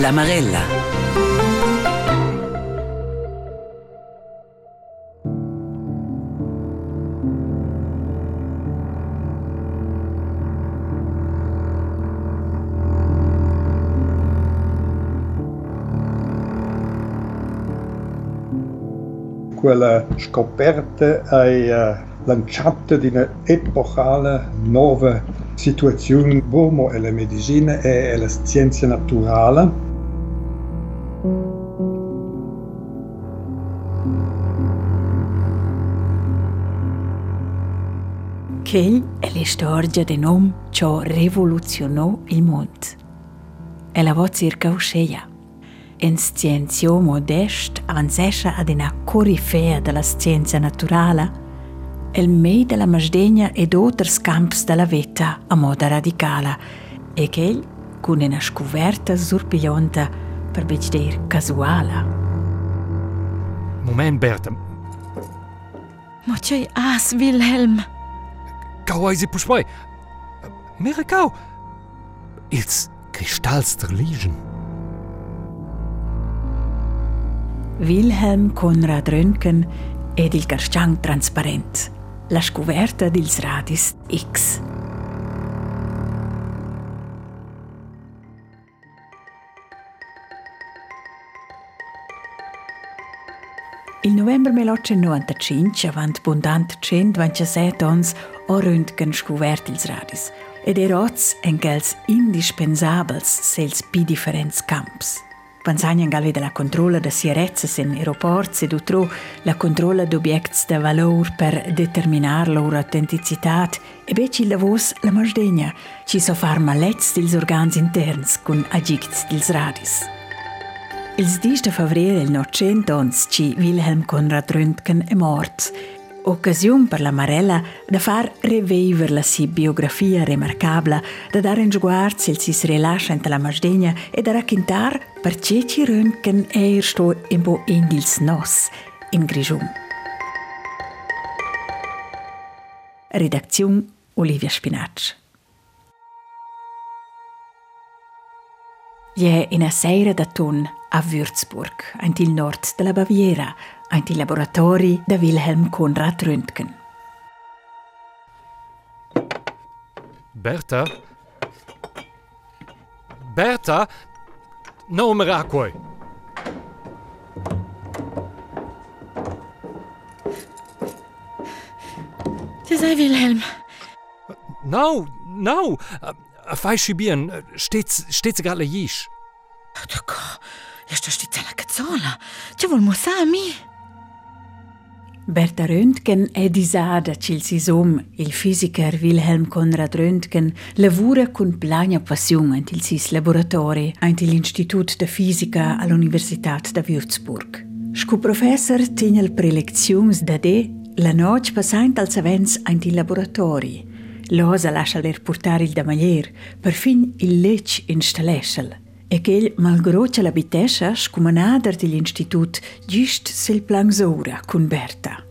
La Marella. quella scoperta hai uh, lanciato di un'epocale nuova situazione l'uomo e la medicina e la scienza naturale. Quella è la storia di un uomo che rivoluzionò il mondo. E la voce circa uscita. In scienza modesta, ansescia ad una corifea della scienza naturale, il mei della masdegna ed altri campi della vita a modo radicale, e che con una scoperta sorpigliante per dire casuale. Moment, Berta. Ma c'è as, Wilhelm. Kau ai si puspoi. Mere kau. Ils Kristalls der Liegen. Wilhelm Konrad Röntgen ed il Garchang trasparent. La scoperta dils radis X. Il novembre 1895, avant bundant 127 ans, ho Röntgen scovert ils radis. Ed eroz en quels indispensabels sels pi differents camps. Pensagna gal de la controlla de sierezzas in aeroports ed utro la controlla d'obiects de valor per determinar loro autenticitat e bec il lavos la masdegna, ci so far malets dils organs interns cun agicts dils radis. 10 il 900 ons ci Wilhelm Conrad Röntgen è mort. Occasione per la Marella da far revivere la sua biografia remarcabile, da dare in sguardo il si rilascia la masdegna e da raccontar perché ci Röntgen er sto in bo Engels nos in Grigium. Redazione Olivia Spinacci. Je in a sera d'autunn a Würzburg, ein il nord della Baviera, ein il laboratori da Wilhelm Konrad Röntgen. Berta? Berta? No miracoi. Ti sei, Wilhelm. No, no. A fai si bien. Stets, stets gale jisch. Tako, jeszcze sti cela cazzola. Ci vuol musami? Berta Röntgen è disada cil si som, il fisiker Wilhelm Konrad Röntgen lavora con plania passione ant il sis laboratori ant l'Institut de Fisica all'Universitat de Würzburg. Sco professor tiene prelezions da de la noc passant als avents ant il laboratori. Losa lascia ler portare il damalier, per fin il lec installesel. E che malgrado che la bitescia scumanada dell'Institut giust sil plangsora con Berta.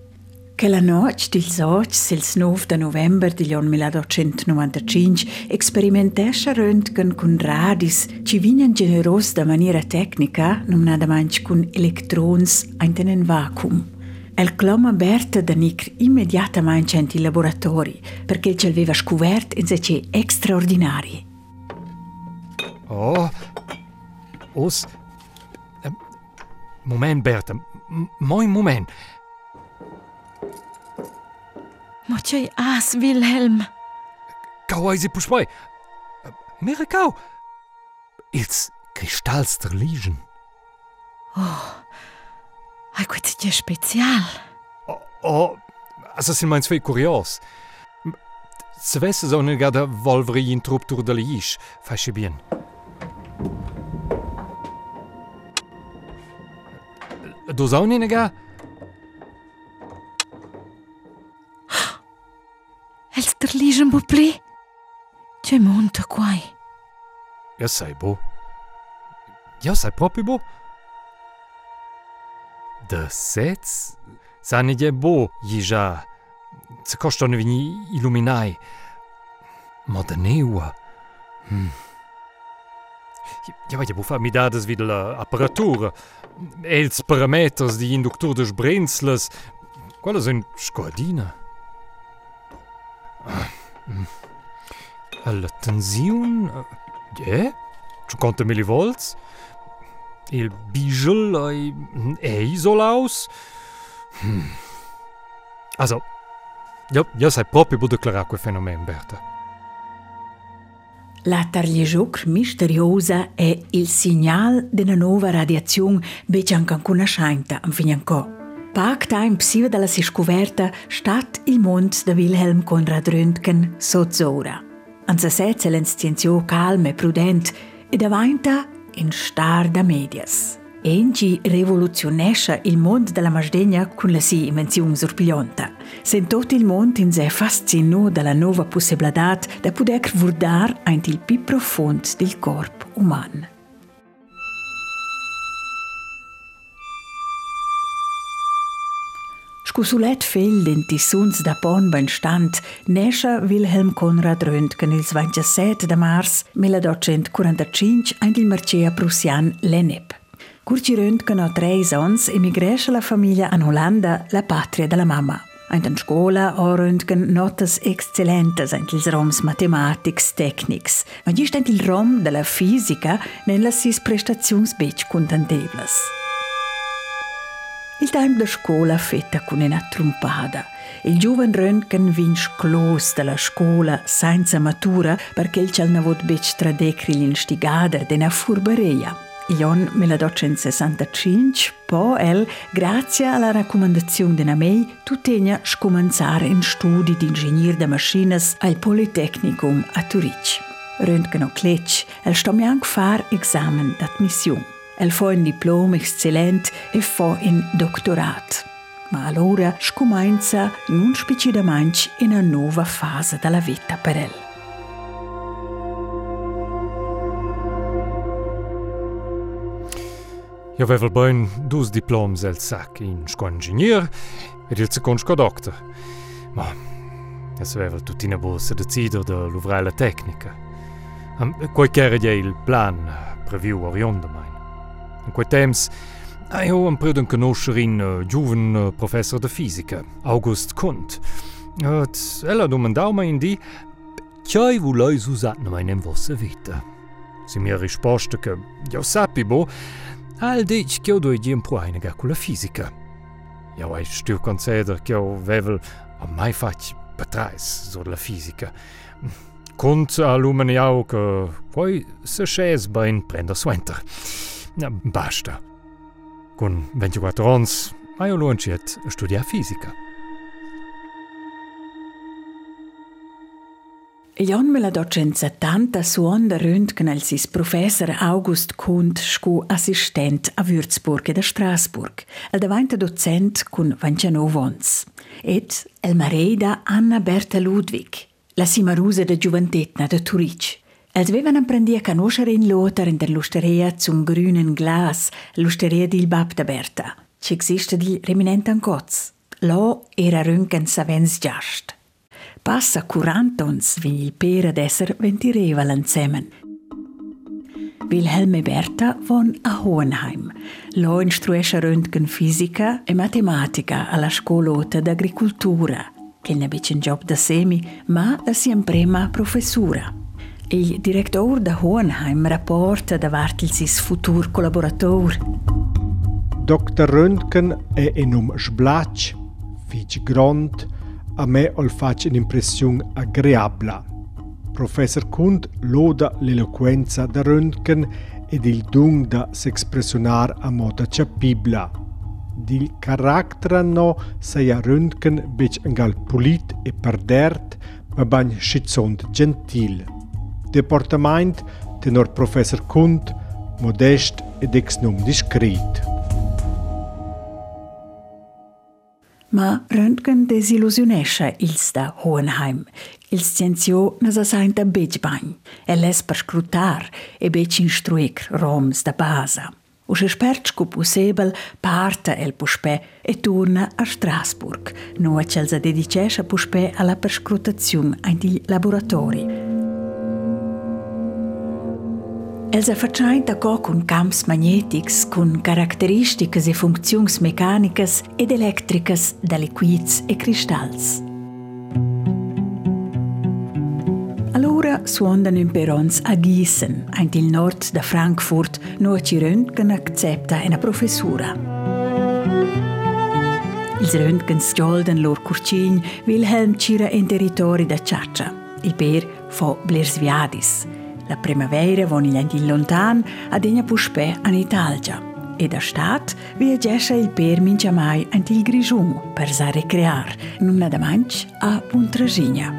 Che la noc dil soc sils 9 de november del 1895 experimentescha Röntgen con radis ci vinen generos da maniera tecnica, nominada manch con electrons in un vacuum. El cloma Berta da nicr immediatamente in il laboratori, perché ci aveva scuvert in se extraordinari. Oh. Os. Ähm, Moment, Berta. M- Moin Moment. Ma c'è as, Wilhelm. Kau ai si puspoi. Mere kau. Ils der Liegen. Ai, questo è special. Oh, oh, also sind meins zwei kurios. Se vesse so ne gada volveri in trup tur de liish, fasci bien. Du sau ne ga? Els der liegen bu pli. C'è monta quai. Ja sei bo. Ja sei proprio bo. dăseți? Sa nige bo jiža, ce košton vini iluminaj. Modneua. Hm. Ja, ja, bufa mi da dades videl apparatur. Els parameters di induktur des brenzles. Quale sind scordina. Hmm. Alla tensiun? Eh? Je? Ja? 50 millivolts? volts? Il Bijl e Isolaus? Hm. Also, io, ja sei proprio bude klar quel fenomeno, Berta. La targliescioc misteriosa è il segnale di una nuova radiazione che ancora conosciuta a Fignanco. Pac time psiva dalla si scoperta stat il mondo da Wilhelm Conrad Röntgen sozzora. Anza sezza l'enscienzio calme e prudente e davanti in star da medias. Engi rivoluzionesce il mondo della masdegna con la sua invenzione sorpigliante. Sen tot il mondo in sé fascinò dalla nuova possibilità di poter guardare anche il più profondo del corpo umano. Scusulet fel denti suns da pon ben stand, nesce Wilhelm Conrad Röntgen il 27 de mars 1845 ein il marcia prussian Lennep. Curci Röntgen ha tre sons emigresce la famiglia in Olanda, la patria della mamma. In der Schule ha Röntgen notas exzellentes in ils roms mathematics technics, ma gli sta il rom della fisica nella sis prestazions bec contantebles. Il tempo da scuola fetta con una trompada. Il giovane Röntgen vince clos dalla scuola senza matura perché il c'è avut bec tradecri l'instigada della furberia. Il anno 1865, poi el, grazie alla raccomandazione di Namei, tuttegna scominciare in studi di ingegner de machines al Polytechnicum a Turic. Röntgen o Kletsch, el stommi anche far examen d'admissione. El fa un diploma eccellent e fa un doctorat. Ma allora scomincia non specificamente in una nuova fase della vita per el. Ja avevel bein dus diploms el sac in sco ingegner ed il second sco doctor. Ma es avevel tutina bossa decider de la tecnica. Um, quai il plan previu orionda mein. In Tems, Eio am preden Genoscherin äh, Jowen äh, Professor de Physike, August Kont. Et eller dommen Daumer in Di, Tjoi wo lei Susatten engem wosse wite. Si mirich Sporstücke, Jo Sapibo, All deich gio doi Diem pro einiger cooler Physiker. Jo eich Stürkonzeder gio Wevel am meifach betreis so la Physiker. Kont allumen jauke, koi se chaes bein Brenner Swenter. Ja, basta. Con 24 ans, hai lunciet studia fisica. Il anno 1870 suon da Röntgen al sis professor August Kunt scu assistent a Würzburg e da Strasburg, al davanti docent con 29 ans. Et el mareda Anna Berta Ludwig, la simarusa da giuventetna da Turic. Els avevan apprendi a conoscere in Lothar in der Lusteria zum grünen Glas, Lusteria di Bab da Berta, ci existe di reminent an Gotz. Lo era Röntgen savens giast. Passa 40 ans vi il pera d'esser ventireva l'ansemen. Wilhelm e Berta von a Hohenheim. Lo instruesce Röntgen fisica e matematica alla scolota d'agricoltura, che ne un job da semi, ma la sia prima professura. Il direttore da Hohenheim rapporta davanti il sis futur collaborator. Dr. Röntgen è in um sblac, fic grond, a me ol fac un'impressione agreabla. Professor Kund loda l'eloquenza da Röntgen ed il dung da s'expressionar a moda capibla. Dil carattere no sia Röntgen bec engal polit e perdert, ma bagn schizzont gentil. Deportament tenor Professor Kund, modest ed ex num discret. Ma Röntgen desillusionesce ils da Hohenheim. Il scienzio ne sa sainta bec bagn. El es per scrutar e bec instruic roms da basa. Spert sco possibel parta el puspè e torna a Strasburg, no c'el sa dedicesce puspè alla ai di laboratori. Els affacciainta co con camps magnetics, con caratteristiche e funzioni meccaniche ed elettriche da liquids e cristalls. Allora suondan in perons a Gießen, ein il nord da Frankfurt, no ci Röntgen accepta una professura. Ils Röntgens giolden lor curcin Wilhelm cira in territori da Ciaccia. Il per fo Blersviadis. La primavera von il in lontan ad egna puspè an Italia. E da stat viaggescha il per mincia mai ant il Grigiun per sa recrear, nun da manch a Puntrasigna.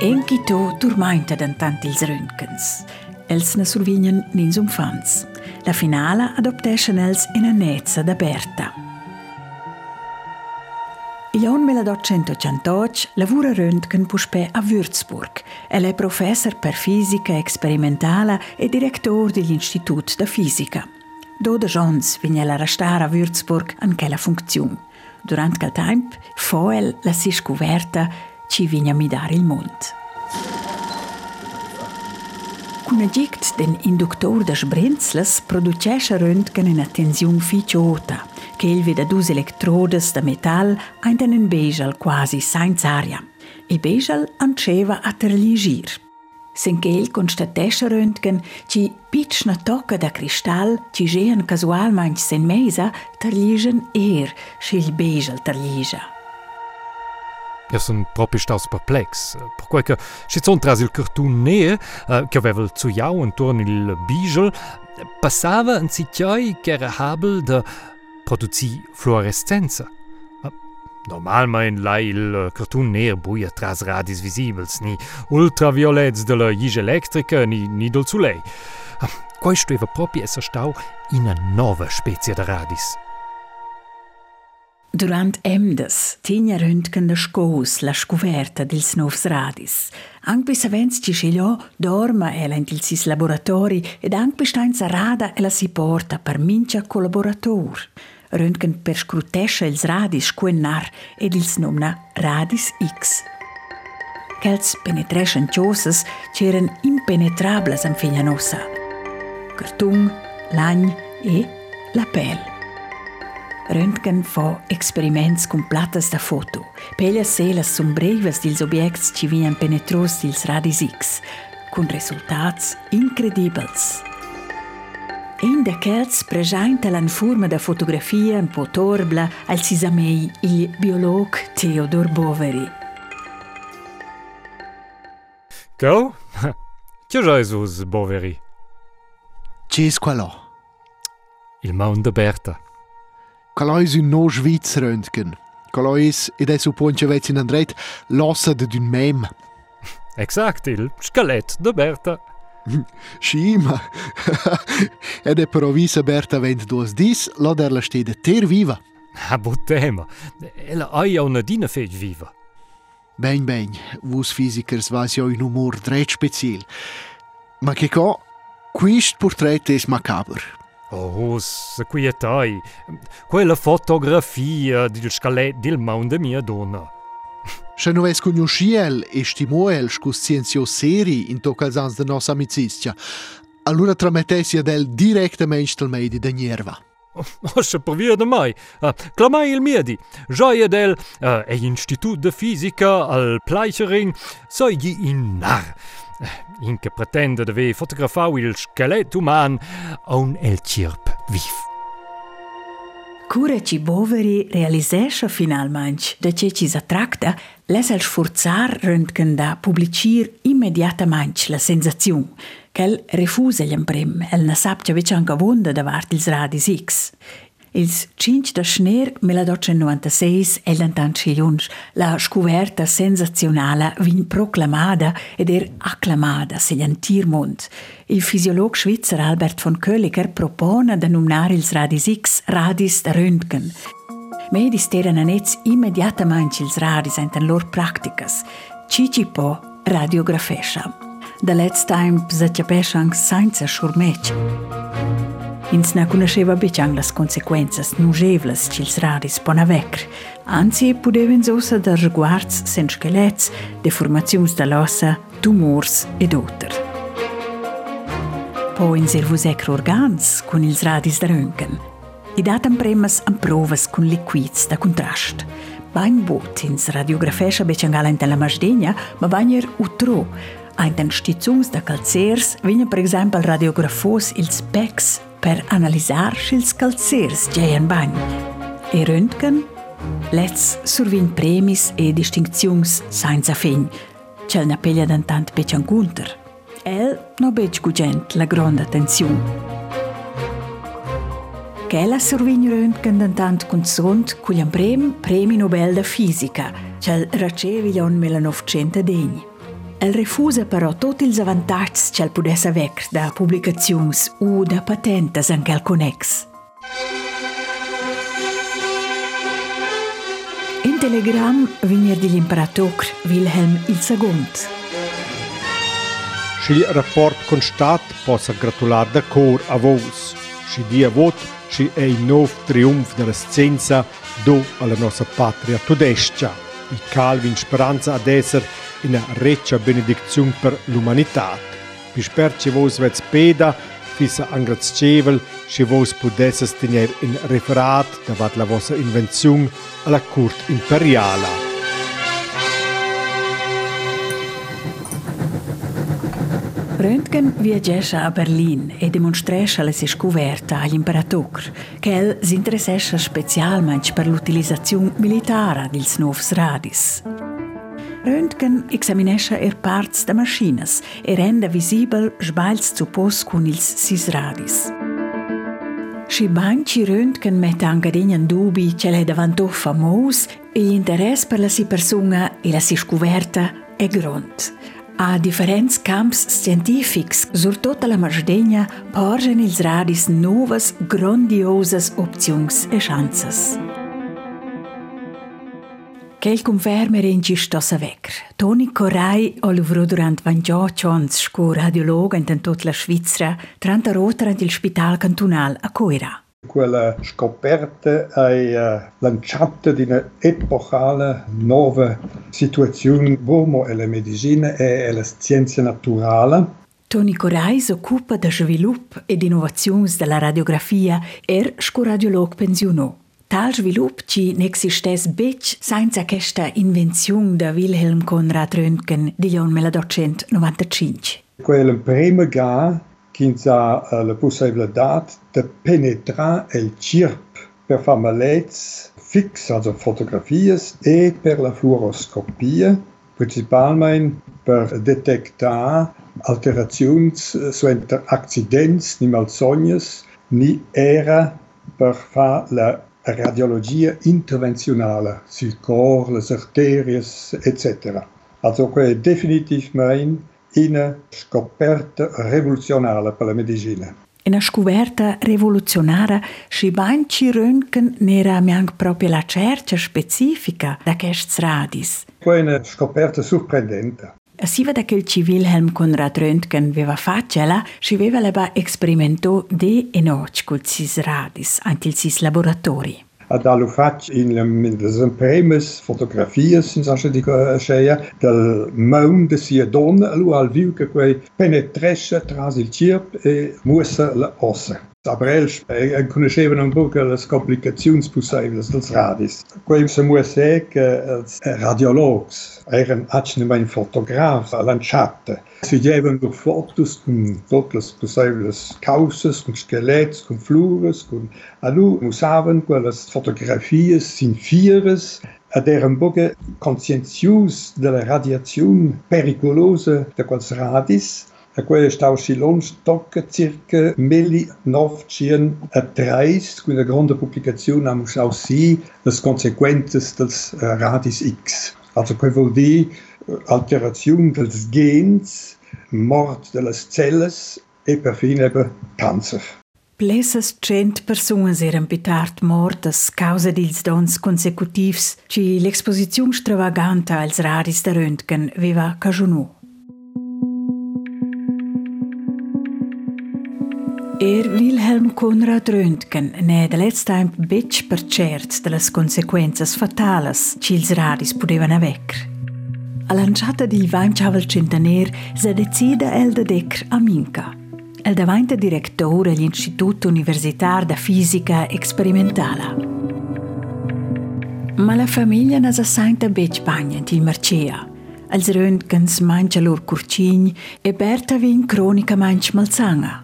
Enki to turmainta d'antant ils röntgens. Els ne survignen nins umfans. La finala adopteschen els in a nezza da Berta. Il anno 1858 lavora Röntgen puspè a Würzburg. Elle è professor per fisica experimentale e direttore dell'Istitut da Fisica. Dode Jons viene a restare a Würzburg in quella funzione. Durante quel tempo, fa el la si scoperta ci viene a midare il mondo. Con agict den inductor da Sbrenzles producesce Röntgen una tensione ficciota, che il vede dus elettrodes da metall ein einen Begel quasi senza aria. Il Begel anceva a terligir. Sen che il constatesce Röntgen ci pitchna tocca da cristall ci gehen casualmente sen mesa terligen er, schil Begel terliga. Io sono proprio stato perplex, per che ci sono tras il cartoon nero eh, che aveva il zuiau intorno il bijol, passava un sitiai che era habel da produzi fluorescenza. Normalmein lai il cartoon nero buia tras radis visibils, ni ultraviolets della jige elettrica, ni, ni del soleil. Questo era proprio essere stau in una nuova specie di radis. Durant emdes tinha Röntgen da scos la scoverta dils novs radis. Anc bis avens ci scegliò dorma ela in sis laboratori ed anc bestein rada ela si porta per mincia collaborator. Röntgen per scrutesce ils radis squennar ed ils nomna radis X. Quels penetreschen ciosas c'eren impenetrables en figlia nossa. Cartung, lagn e la pelle. Röntgen fa experiments completas da foto. Pellas selas sun breves dils objects ci vian penetros dils radis X, con resultats incredibels. In de chels presenta la forma da fotografia un po' torbla al sisamei il biolog Theodor Boveri. Go? Che Jesus Boveri? Ci es qua là? Il mondo Berta. Calois un no Schweiz Röntgen. Calois, ed è supponge vezzi in andret, lossa d'un mem. Exact, il skelet de Berta. Schima. ed è però visa Berta vent dos dis, la der la stede ter viva. A botema. Ella hai una dina feg viva. Ben ben, vus fizikers vas jo in humor dret special. Ma che co, quist portret es macaber. Oh, se quietai. Quella fotografia del skelet del mondo mia donna. Še nu vezi el xiel e stimuel scu scienzio seri in toccazans de nossa amicizia. Allora tramettessi ad el direttamente al medi de Nierva. O oh, să provie de mai. Ah, clamai il miedi. Joie del eh, e institut de fizică al Pleichering soi gi eh, in nar. Inche pretende de vei fotografau il schelet uman a un el cirp vif. Cura ci boveri realisescha finalmente da ce ci s'attracta, les el sforzar röntgen da publicir immediatamente la sensazione, quel refusa gli imprem, el na sapcia vece anche vonda davart ils radis X. Ils 5 de Schneer 1896 è l'antan sciglions la scoverta sensazionale vin proclamada ed er antir mond. Il fisiolog svizzer Albert von Köliger propone da nomnar ils radis X radis da Röntgen. Medis teren anets immediatamente ils radis enten lor practicas. Cici po radiografescha. Da let's time zatjapeschang senza schurmec. Ins ne conosceva beciang las consequenzas nugevlas ch'ils radis pona vecr. Anzi, pudeven sosa da riguards sen schelets, deformaziuns da l'ossa, tumors ed oter. Po in servus ecro organs con ils radis da röntgen. I datam premas am provas con liquids da contrast. Bain bot ins radiografescha beciangala in la masdegna, ma bagner utro, Ein den Stizzungs da calzers per esempio al radiografos ils specs per analisar schils calzers geien bagn. E Röntgen Let's survin premis e distinczions senza fin, c'è una peglia d'antant pecian Gunther. El no bec gugent la grande attenzione. Quella survin Röntgen d'antant consont cugliam prem premi Nobel da fisica, c'è racevi l'on 1910. El refusa però tutti els avantatgs che el pudesse aver da publicazions o da patentes en quel connex. In telegram vinir di l'imperator Wilhelm II. Schil rapport constat possa gratular da cor a vos. Sci dia vot, sci è il nov triumf della scienza do alla nostra patria tudescia. I Calvin speranza ad esser una reccia benedizione per l'umanità. Vi spero che voi vets peda, fissa angrazcevel, che voi potesse tenere in referat davanti la vostra invenzione alla corte imperiale. Röntgen viaggescha a Berlin e demonstrescha la scoperta all'imperator, che el si interessescha specialmente per l'utilizzazione militare dels novs radis. Röntgen examinescha er parts da machinas e renda visibel sbails zu pos cun ils sis radis. Schi banci Röntgen mette anche in dubi che l'è davanto famos e l'interesse per la si persona e la si scoperta è grond. A differents camps scientifics sur tota la Masdegna porgen ils radis novas grandiosas opzions e chances. Quel conferma rengi stossa vecr. Toni Corrai ha lavorato durante 28 anni come radiologo in tutta la Svizzera, 30 rota nel Spital Cantonal a Coira. Quella scoperta è uh, lanciata di un'epocale nuova situazione l'uomo e la medicina e la scienza naturale. Toni Corrai si occupa di sviluppo ed innovazioni della radiografia e è radiologo pensionato. Tal svilup ci n'existes bec senza questa invenzione da Wilhelm Conrad Röntgen di 1895. Quel primo ga ha uh, la possibilità di penetrare il cirp per fare malets fix, also fotografie, e per la fluoroscopia, principalmente per detectare alterazioni suenter accidents, ni malsognes, ni era per fare la radiologia interventionale sul cor, le arteries, etc. Also è definitivamente una scoperta rivoluzionale per la medicina. Una scoperta rivoluzionaria si banci Röntgen n'era anche proprio la cerca specifica da questi radis. È una scoperta sorprendente. Si vede che il Wilhelm Conrad Röntgen aveva facciala, si aveva leba experimento de e noc col sis radis, anche il sis laboratori. Dalu faig in les primes fotografies in sa dico sceia del maun de sia donna lu al viu che quei penetresce tras il cirp e mussa la ossa. Sabrel e conoscevano un po' le complicazioni possibili dels radis. Quei se muss dire che els radiologs eren acne fotograf lanciate. Studiavano durch fotos con tutte le possibili causes, con skelets, con flures, con... Alu usaven quelle fotografie sin fieres ad eren boge conscientius della radiazione pericolosa de quels radis a quei stau silons tocca circa 1930 con una grande pubblicazione am sie les consequences dels uh, radis X. Also quei vuol dir alterazione dels gens, mort delles celles e perfin eben cancer. Plessas cent persunas eran pitart mortas causa dils dons consecutivs, ci l'exposizione stravaganta als radis da Röntgen veva cajunò. Er Wilhelm Conrad Röntgen ne da let's time bec per cert de las consequenzas fatalas che ils radis pudevano avecker. A lanciata di Vainchavel Centaner se decida el de decr a Minca. El davanti direttore dell'Istituto Universitario da Fisica Experimentale. Ma la famiglia non sa sente bec bagna il Marcea. Els Röntgens mangia lor curcign e Berta vin cronica manch malzanga.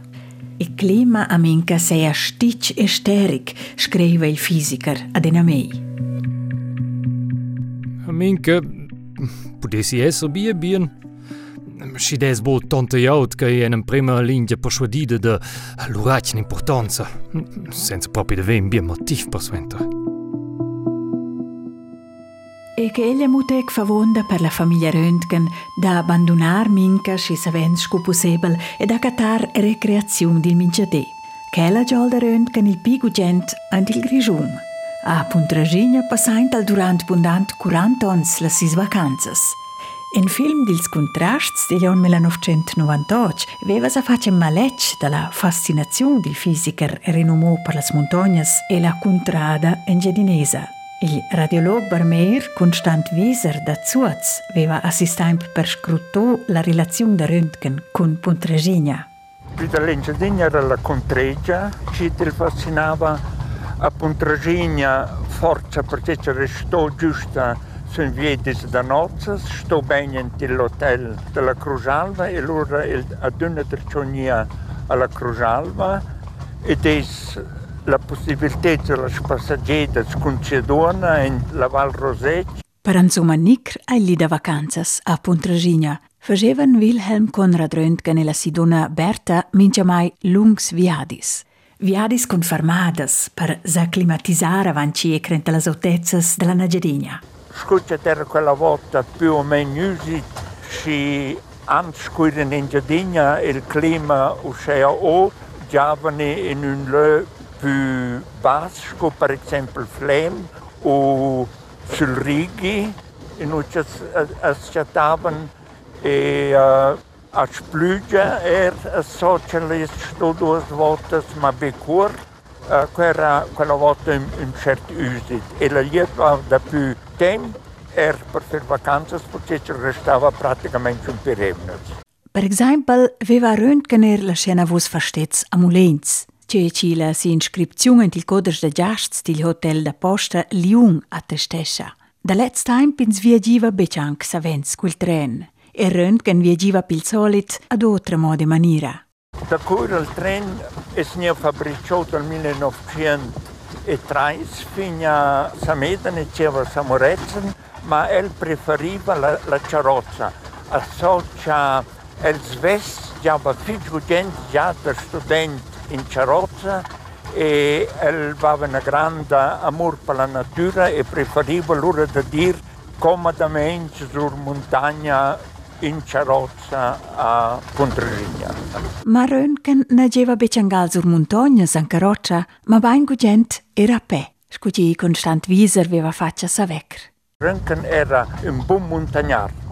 Il clima a minca sei stitch e steric, scrive il fisiker ad enamei. A minca potessi essere bien bien. Si des bo tonte jaut che in prima linea persuadida de l'uracina importanza, senza proprio de ven bien motiv per suenter. E che egli mutek favonda per la famiglia Röntgen da abbandonar minca si savens sco possibel e da catar recreazione del minchadè. Che ella giolda Röntgen il pigu gent ant il grigium. A Puntragigna passaint al durant bundant 40 ons las sis vacanzas. In film dils contrasts degli anni 1998 aveva sa face maletg dalla fascinazione del fisiker renomò per las montagnas e la contrada engiadinesa. Il radiolog Barmeir, Constant Wieser da aveva assistito per scrutò la relazione da Röntgen con Pontresina. L'Engiadina era la contregia, ci fascinava a Pontresina forza perché c'era sto giusta sul viedis da nozze, sto bene nell'hotel della Crusalva e allora ad una terzonia alla Crusalva ed è la possibilità de les passagers concedona in la Val Roset. Per insomma nicr agli da vacanzas a Pontresina facevan Wilhelm Conrad Röntgen e la sidona Berta mincha mai lungs viadis. Viadis confermadas per s'acclimatizzare avanti e crente las altezze della Nagedina. Scuccia era quella volta più o meno usi si anscuren in Giardina il clima usceva o giovani in un luogo più basso, per esempio Flem o sul Rigi, in cui asciatavano e uh, a Splugia er socialist due volte, ma becur, uh, quella, quella volta in, in certi usi. E la lieto da più tempo er per fare vacanze perché ci restava praticamente un periodo. Per esempio, aveva Röntgener la scena vos verstets a C'è la si inscripzione in il codice de giasts del hotel da posta Liung a Testescia. Da let's time pins viagiva becanc savens quel tren. E Röntgen viagiva pil solit ad otra mode maniera. Da cui il tren è stato fabbricato nel 1903 fino a Sameda ne c'era Samorezen, ma el preferiva la, la carrozza. Associa el svest, già figlio gente, già da studenti in carrozza e aveva un grande amore per la natura e preferiva l'ora di dire comodamente sulla montagna in carrozza a Pontresina. Ma Röntgen non aveva becangal sur montagna in carrozza, ma bain gent era a pe. Scusi Constant Wieser aveva faccia sa vecchia. Röntgen era un buon montagnaro.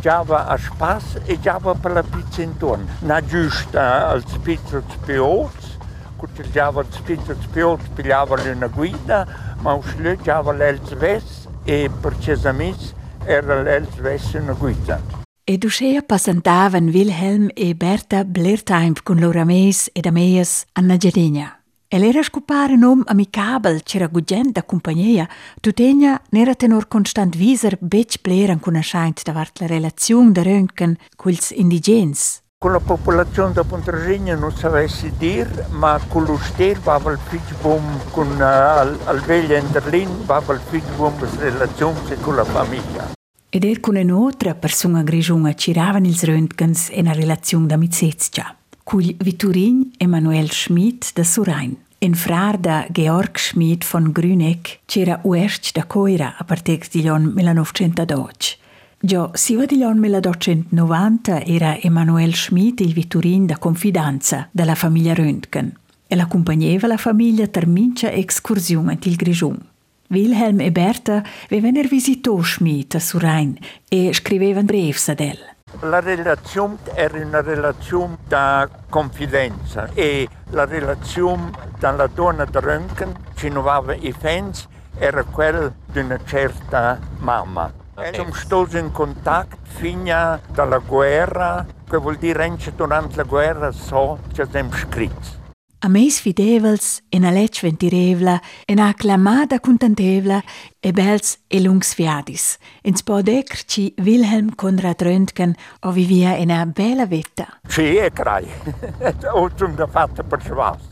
Giava a spas e giava per la pizza intorno. Na giusta al spizzo spioz, quando giava al spizzo spioz pigliava una guida, ma uscì giava l'Elsves e precisamente era l'Elsves una guida. Ed uscea passantavan Wilhelm e Berta Blertheim con loro ameis ed ameias a Nagedegna. El era scupare nom amicabel, c'era gugent da compagnia, tutegna n'era tenor constant viser bec bleran conoscent davart la relazione da Röntgen culs indigens. Con la popolazione da Pontresina non sapessi dir, ma con lo stel vava il figlio con uh, al, al veglia Enderlin vava il figlio bom relazione con la famiglia. Ed er con un'altra persona grigiunga ciravan ils Röntgens in a relazione d'amicizia. Cul Vitturin Emanuel Schmid da Surain. In frar da Georg Schmid von Grüneck c'era uerst da coira a partir degli anni 1912. Già siva degli anni 1990 era Emanuel Schmid il Vitturin da confidanza della famiglia Röntgen e l'accompagnava la famiglia ter mincha excursione il Grigiun. Wilhelm e Berta avevano visitato Schmid a Surain e scrivevano brevi ad el. La relazione era una relazione di confidenza e la relazione dalla donna di Röntgen, ci nuovava i fans, era quella di una certa mamma. Siamo stati in contatto fino alla guerra, che vuol dire che durante la guerra so che siamo scritti. A meis fidevels, en a lec ventirevla, en a clamada contentevla, e bels e lungs fiadis. In spodec ci Wilhelm Konrad Röntgen o vivia in a bella vetta. Sì, è crai. o zum da fatta per schwas.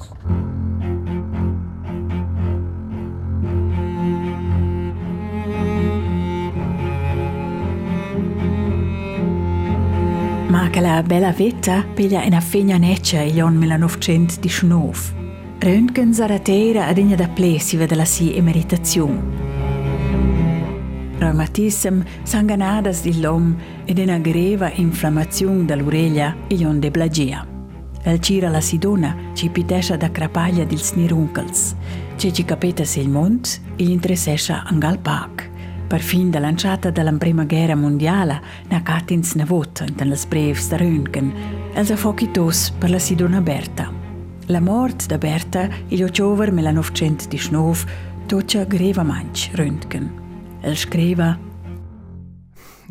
Ma che la bella vetta piglia in a fegna neccia il anno 1919. Röntgen zaratera ad egna da plesiva della si emeritazione. Reumatism sanganadas di l'om ed una greva inflammazione dall'oreglia e on de blagia. El cira la sidona ci pitescia da crapaglia dils niruncals. Ci ci capeta se il mont gli interessescia angal pac. Per fin da lanciata della prima guerra mondiale, na catins na vot in les brevs da Röntgen, els a fochitos per la sidona Berta. La mort da Berta, il ottobre 1919, toccia greva manch Röntgen. El scriva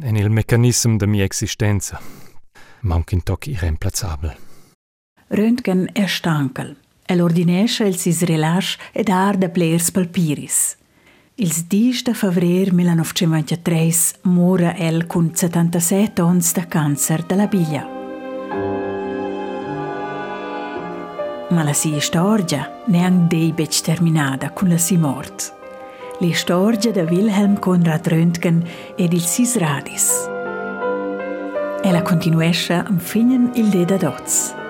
En il meccanismo da mia existenza. Manca in toc irreemplazzabel. Röntgen è stankel. El ordinesce il sis relax ed arda plers palpiris. Ils 10 de febrer 1923 mora el con 77 ans de càncer de la biglia. Ma la si storia neang deibec terminada con la si mort. La storia de Wilhelm Konrad Röntgen ed il sis radis. Ella continuesce am finen il deda dots.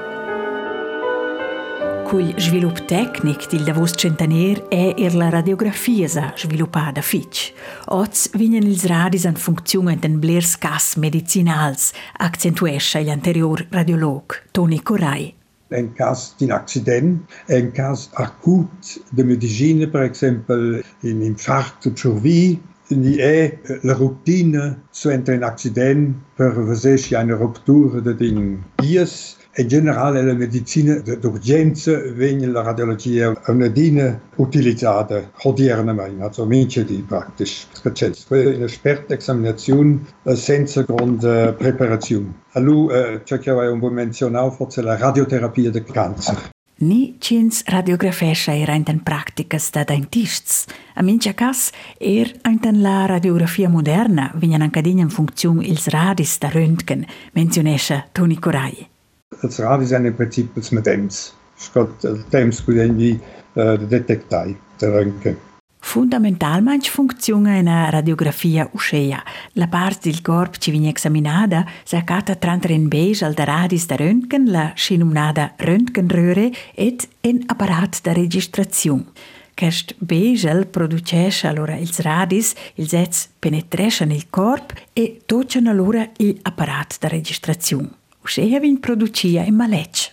Cul svilup tecnic dil davos centanier è er la radiografia sa sviluppada fitch. Oz vinen ils radis an funzione den blers cas medicinals, accentuesce l'anterior radiolog Toni Corai. En cas d'un accident, en cas acut de medicina, per exemple, un infarct de survie, ni è la routine suente un accident per vedere una ruptura de din ies, in generale la medicina d'urgenza viene la radiologia una dina utilizzata odieramente, also mince di praktisch. È un'esperta examinazione senza grande preparazione. Allora, ciò che avevo menzionato forse la radioterapia del cancer. Ni cins radiografescha era in den practicas da dentists. A mincha cas er in la radiografia moderna vinyan anche in funzione ils radis da Röntgen, menzionescha Toni Corai. Els radis en principi els mateixos. Scott el temps que quindi uh, de detectar de Röntgen. Fundamentalmente funziona una radiografia uscea. La parte del corpo che viene esaminata saccata tra in beige al radis da Röntgen, la scinumnada Röntgenröhre ed un apparat da registrazione. Quest beigel produce allora ils radis, ils ets penetrescen il corpo e tocciano allora l'apparat da registrazione. Uscea vin producia in maletg.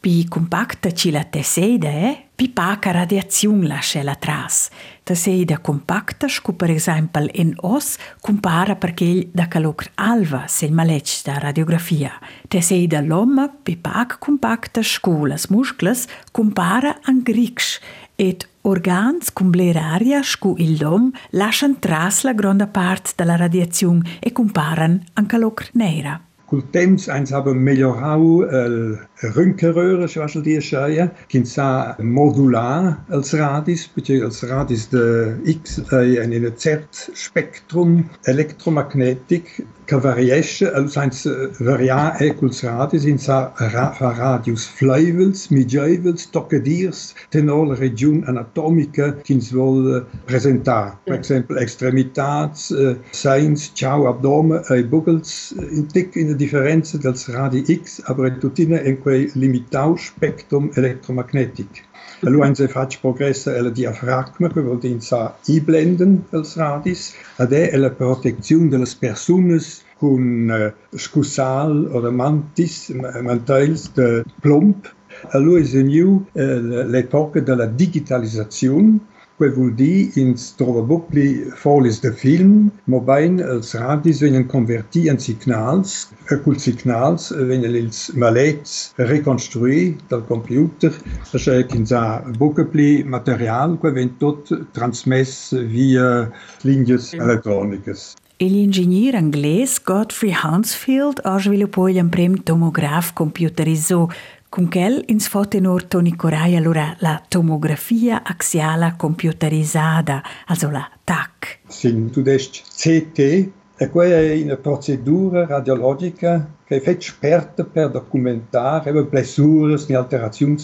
Pi compacta ci la tesseida è, pi paca radiazione lascia la tras. Tesseida compacta scu per esempio in os compara perché da calocr alva se il maletg da radiografia. Tesseida l'omma pi pac compacta scu las musclas compara an grix et organs cum bleraria scu il dom lascian tras la gronda part della radiazione e comparan an calocr neira. Col temps eins haben melhorau el Röntgenröhre, was die scheia, kin sa modular als radis, perché als radis de X è in cert spektrum elektromagnetic ca variesce aus eins eh, varia e radis in sa ra, radius fluivels, midjevels, tocedirs, tenol region anatomica kins vol eh, presentar. Per exemple, extremitats, eh, uh, seins, ciao, abdome, ei bugels, in tic in differenze dels radi X, aber tutine in quei limitau spectrum electromagnetic. Allora se faccio progresso è la diafragma, che vuol dire sa iblenden els radis, ed è la protezione delle persone con uh, scussal o mantis, mantells de plomb. Allora è new uh, l'epoca della digitalizzazione, quel vuol dir ins trova bucli folis de film, mo bain els radis venen converti en signals, e cul signals venen ils malets reconstrui dal computer, e quinza bucli material que ven tot transmess via linjes elettronicas. L'ingegner inglès Godfrey Hansfield ha sviluppato un primo tomograf computerizzato con quel ins fotenor Toni Corai allora la tomografia axiale computerizzata, also la TAC. Sin tudest CT e quella è una procedura radiologica che è fatta esperta per documentare le blessure e alterazioni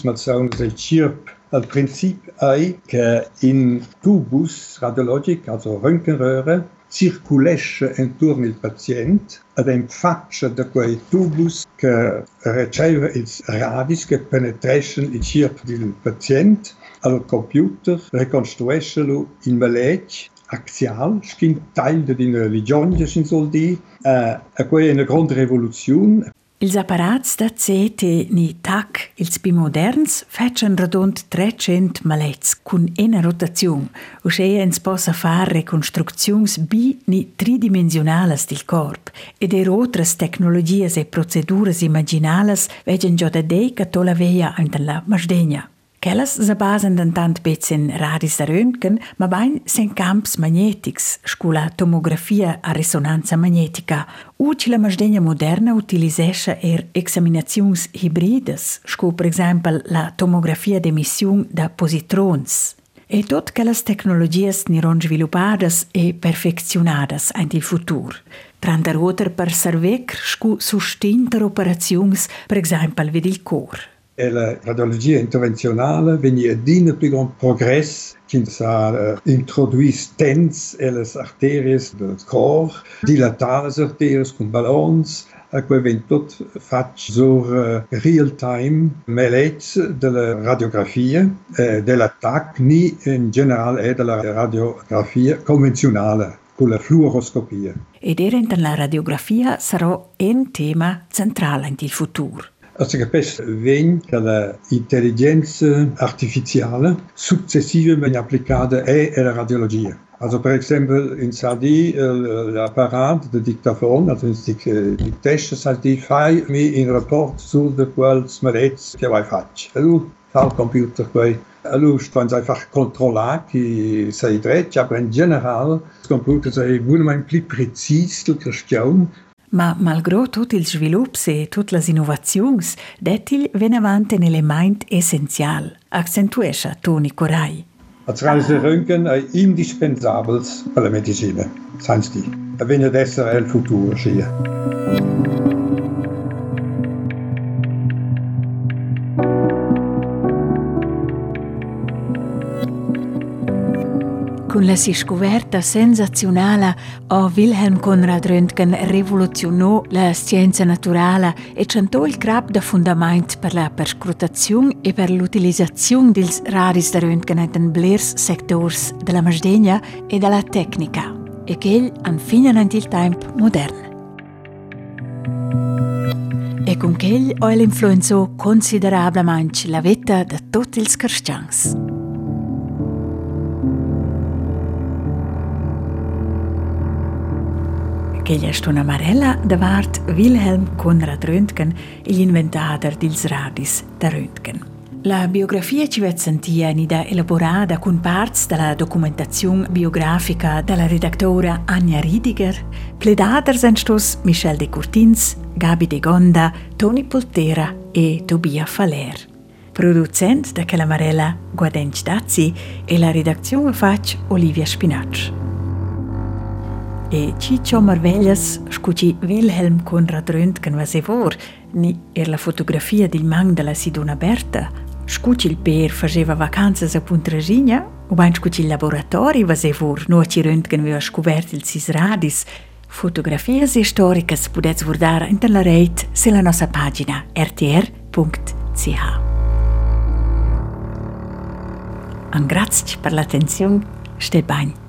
del CIRP. Il principio è che in tubus radiologici, also Röntgenröhre, circulesce intorno al paziente ad un faccia da quei tubus che riceve i radis che penetrano il circo del paziente al computer ricostruisce in maletg axial, skin teil de din religion, sin sol di, uh, a quei una grande revoluzione Ils apparats da CT ni TAC, ils pi moderns, fetchen radont 300 malets cun ena rotaziun, usce ens possa far reconstrucziuns bi ni tridimensionalas dil corp, ed er otras tecnologias e proceduras imaginalas vegen già da dei che tola veia in la masdegna. Kellas se basen tant in radis da Röntgen, ma bain sen camps magnetics, scula tomografia a resonanza magnetica. Uci la masdegna moderna utilisescha er examinaziuns hybrides, scu per exempel la tomografia d'emission da positrons. E tot che las tecnologias niron sviluppadas e perfezionadas in il futur. Tranda roter per servec scu sustinter operaziuns, per exempel vid il cor e la radiologia intervenzionale venia dina più gran progress che sa uh, introduir stents e le arteries del cor, dilatare le arteries con ballons, e quei ven tot sur uh, real time melets de la radiografia, uh, de ni in general e de la radiografia convenzionale con la fluoroscopia. Ed era la radiografia sarà un tema centrale in futuro. Also capisce vegn che l'intelligenza artificiale successivamente applicata è alla radiologia. Also per esempio in Sardi l'apparat de dictaphone, also die dictation Sardi fai mi in rapport su de quels malets che vai fac. E fa il computer poi. E lui einfach controllare che sei dretto, ma in generale il computer sei buonamente più preciso che Ma malgrò tutti i sviluppi e tutte le innovazioni, detil viene avanti un elemento essenziale, accentuesce Toni Corai. De Röntgen è indispensabile per la medicina, viene ad essere il futuro, sia. Con la scoperta sensazionale o Wilhelm Conrad Röntgen rivoluzionò la scienza naturale e centò il crap da fondamento per la perscrutazione e per l'utilizzazione dei radis da Röntgen in blers sectors della masdegna e della tecnica, e che egli infine il tempo moderno. E con che egli ha influenzò considerabilmente la vita di tutti i cristiani. Quella stona amarella davart Wilhelm Conrad Röntgen, l'inventator dils radis da Röntgen. La biografia ci vet sentia nida elaborata con parts della documentazione biografica della redaktora Anja Riediger, pledater sind stos Michel de Courtins, Gabi de Gonda, Toni Poltera e Tobia Faller. Producent da Calamarella Guadenc Dazzi e la redazione fac Olivia Spinacci. E Ciccio Marveglias scuci Wilhelm Conrad Röntgen va se vor, ni er la fotografia del mang della Sidona Berta. Scuci il per faceva vacanze a Puntrasigna, o bain scuci il laboratori va se vor, no ci Röntgen aveva scoperto il sis radis. Fotografie storiche potete guardare in la rete sulla nostra pagina rtr.ch. Un grazie per l'attenzione, stai bene.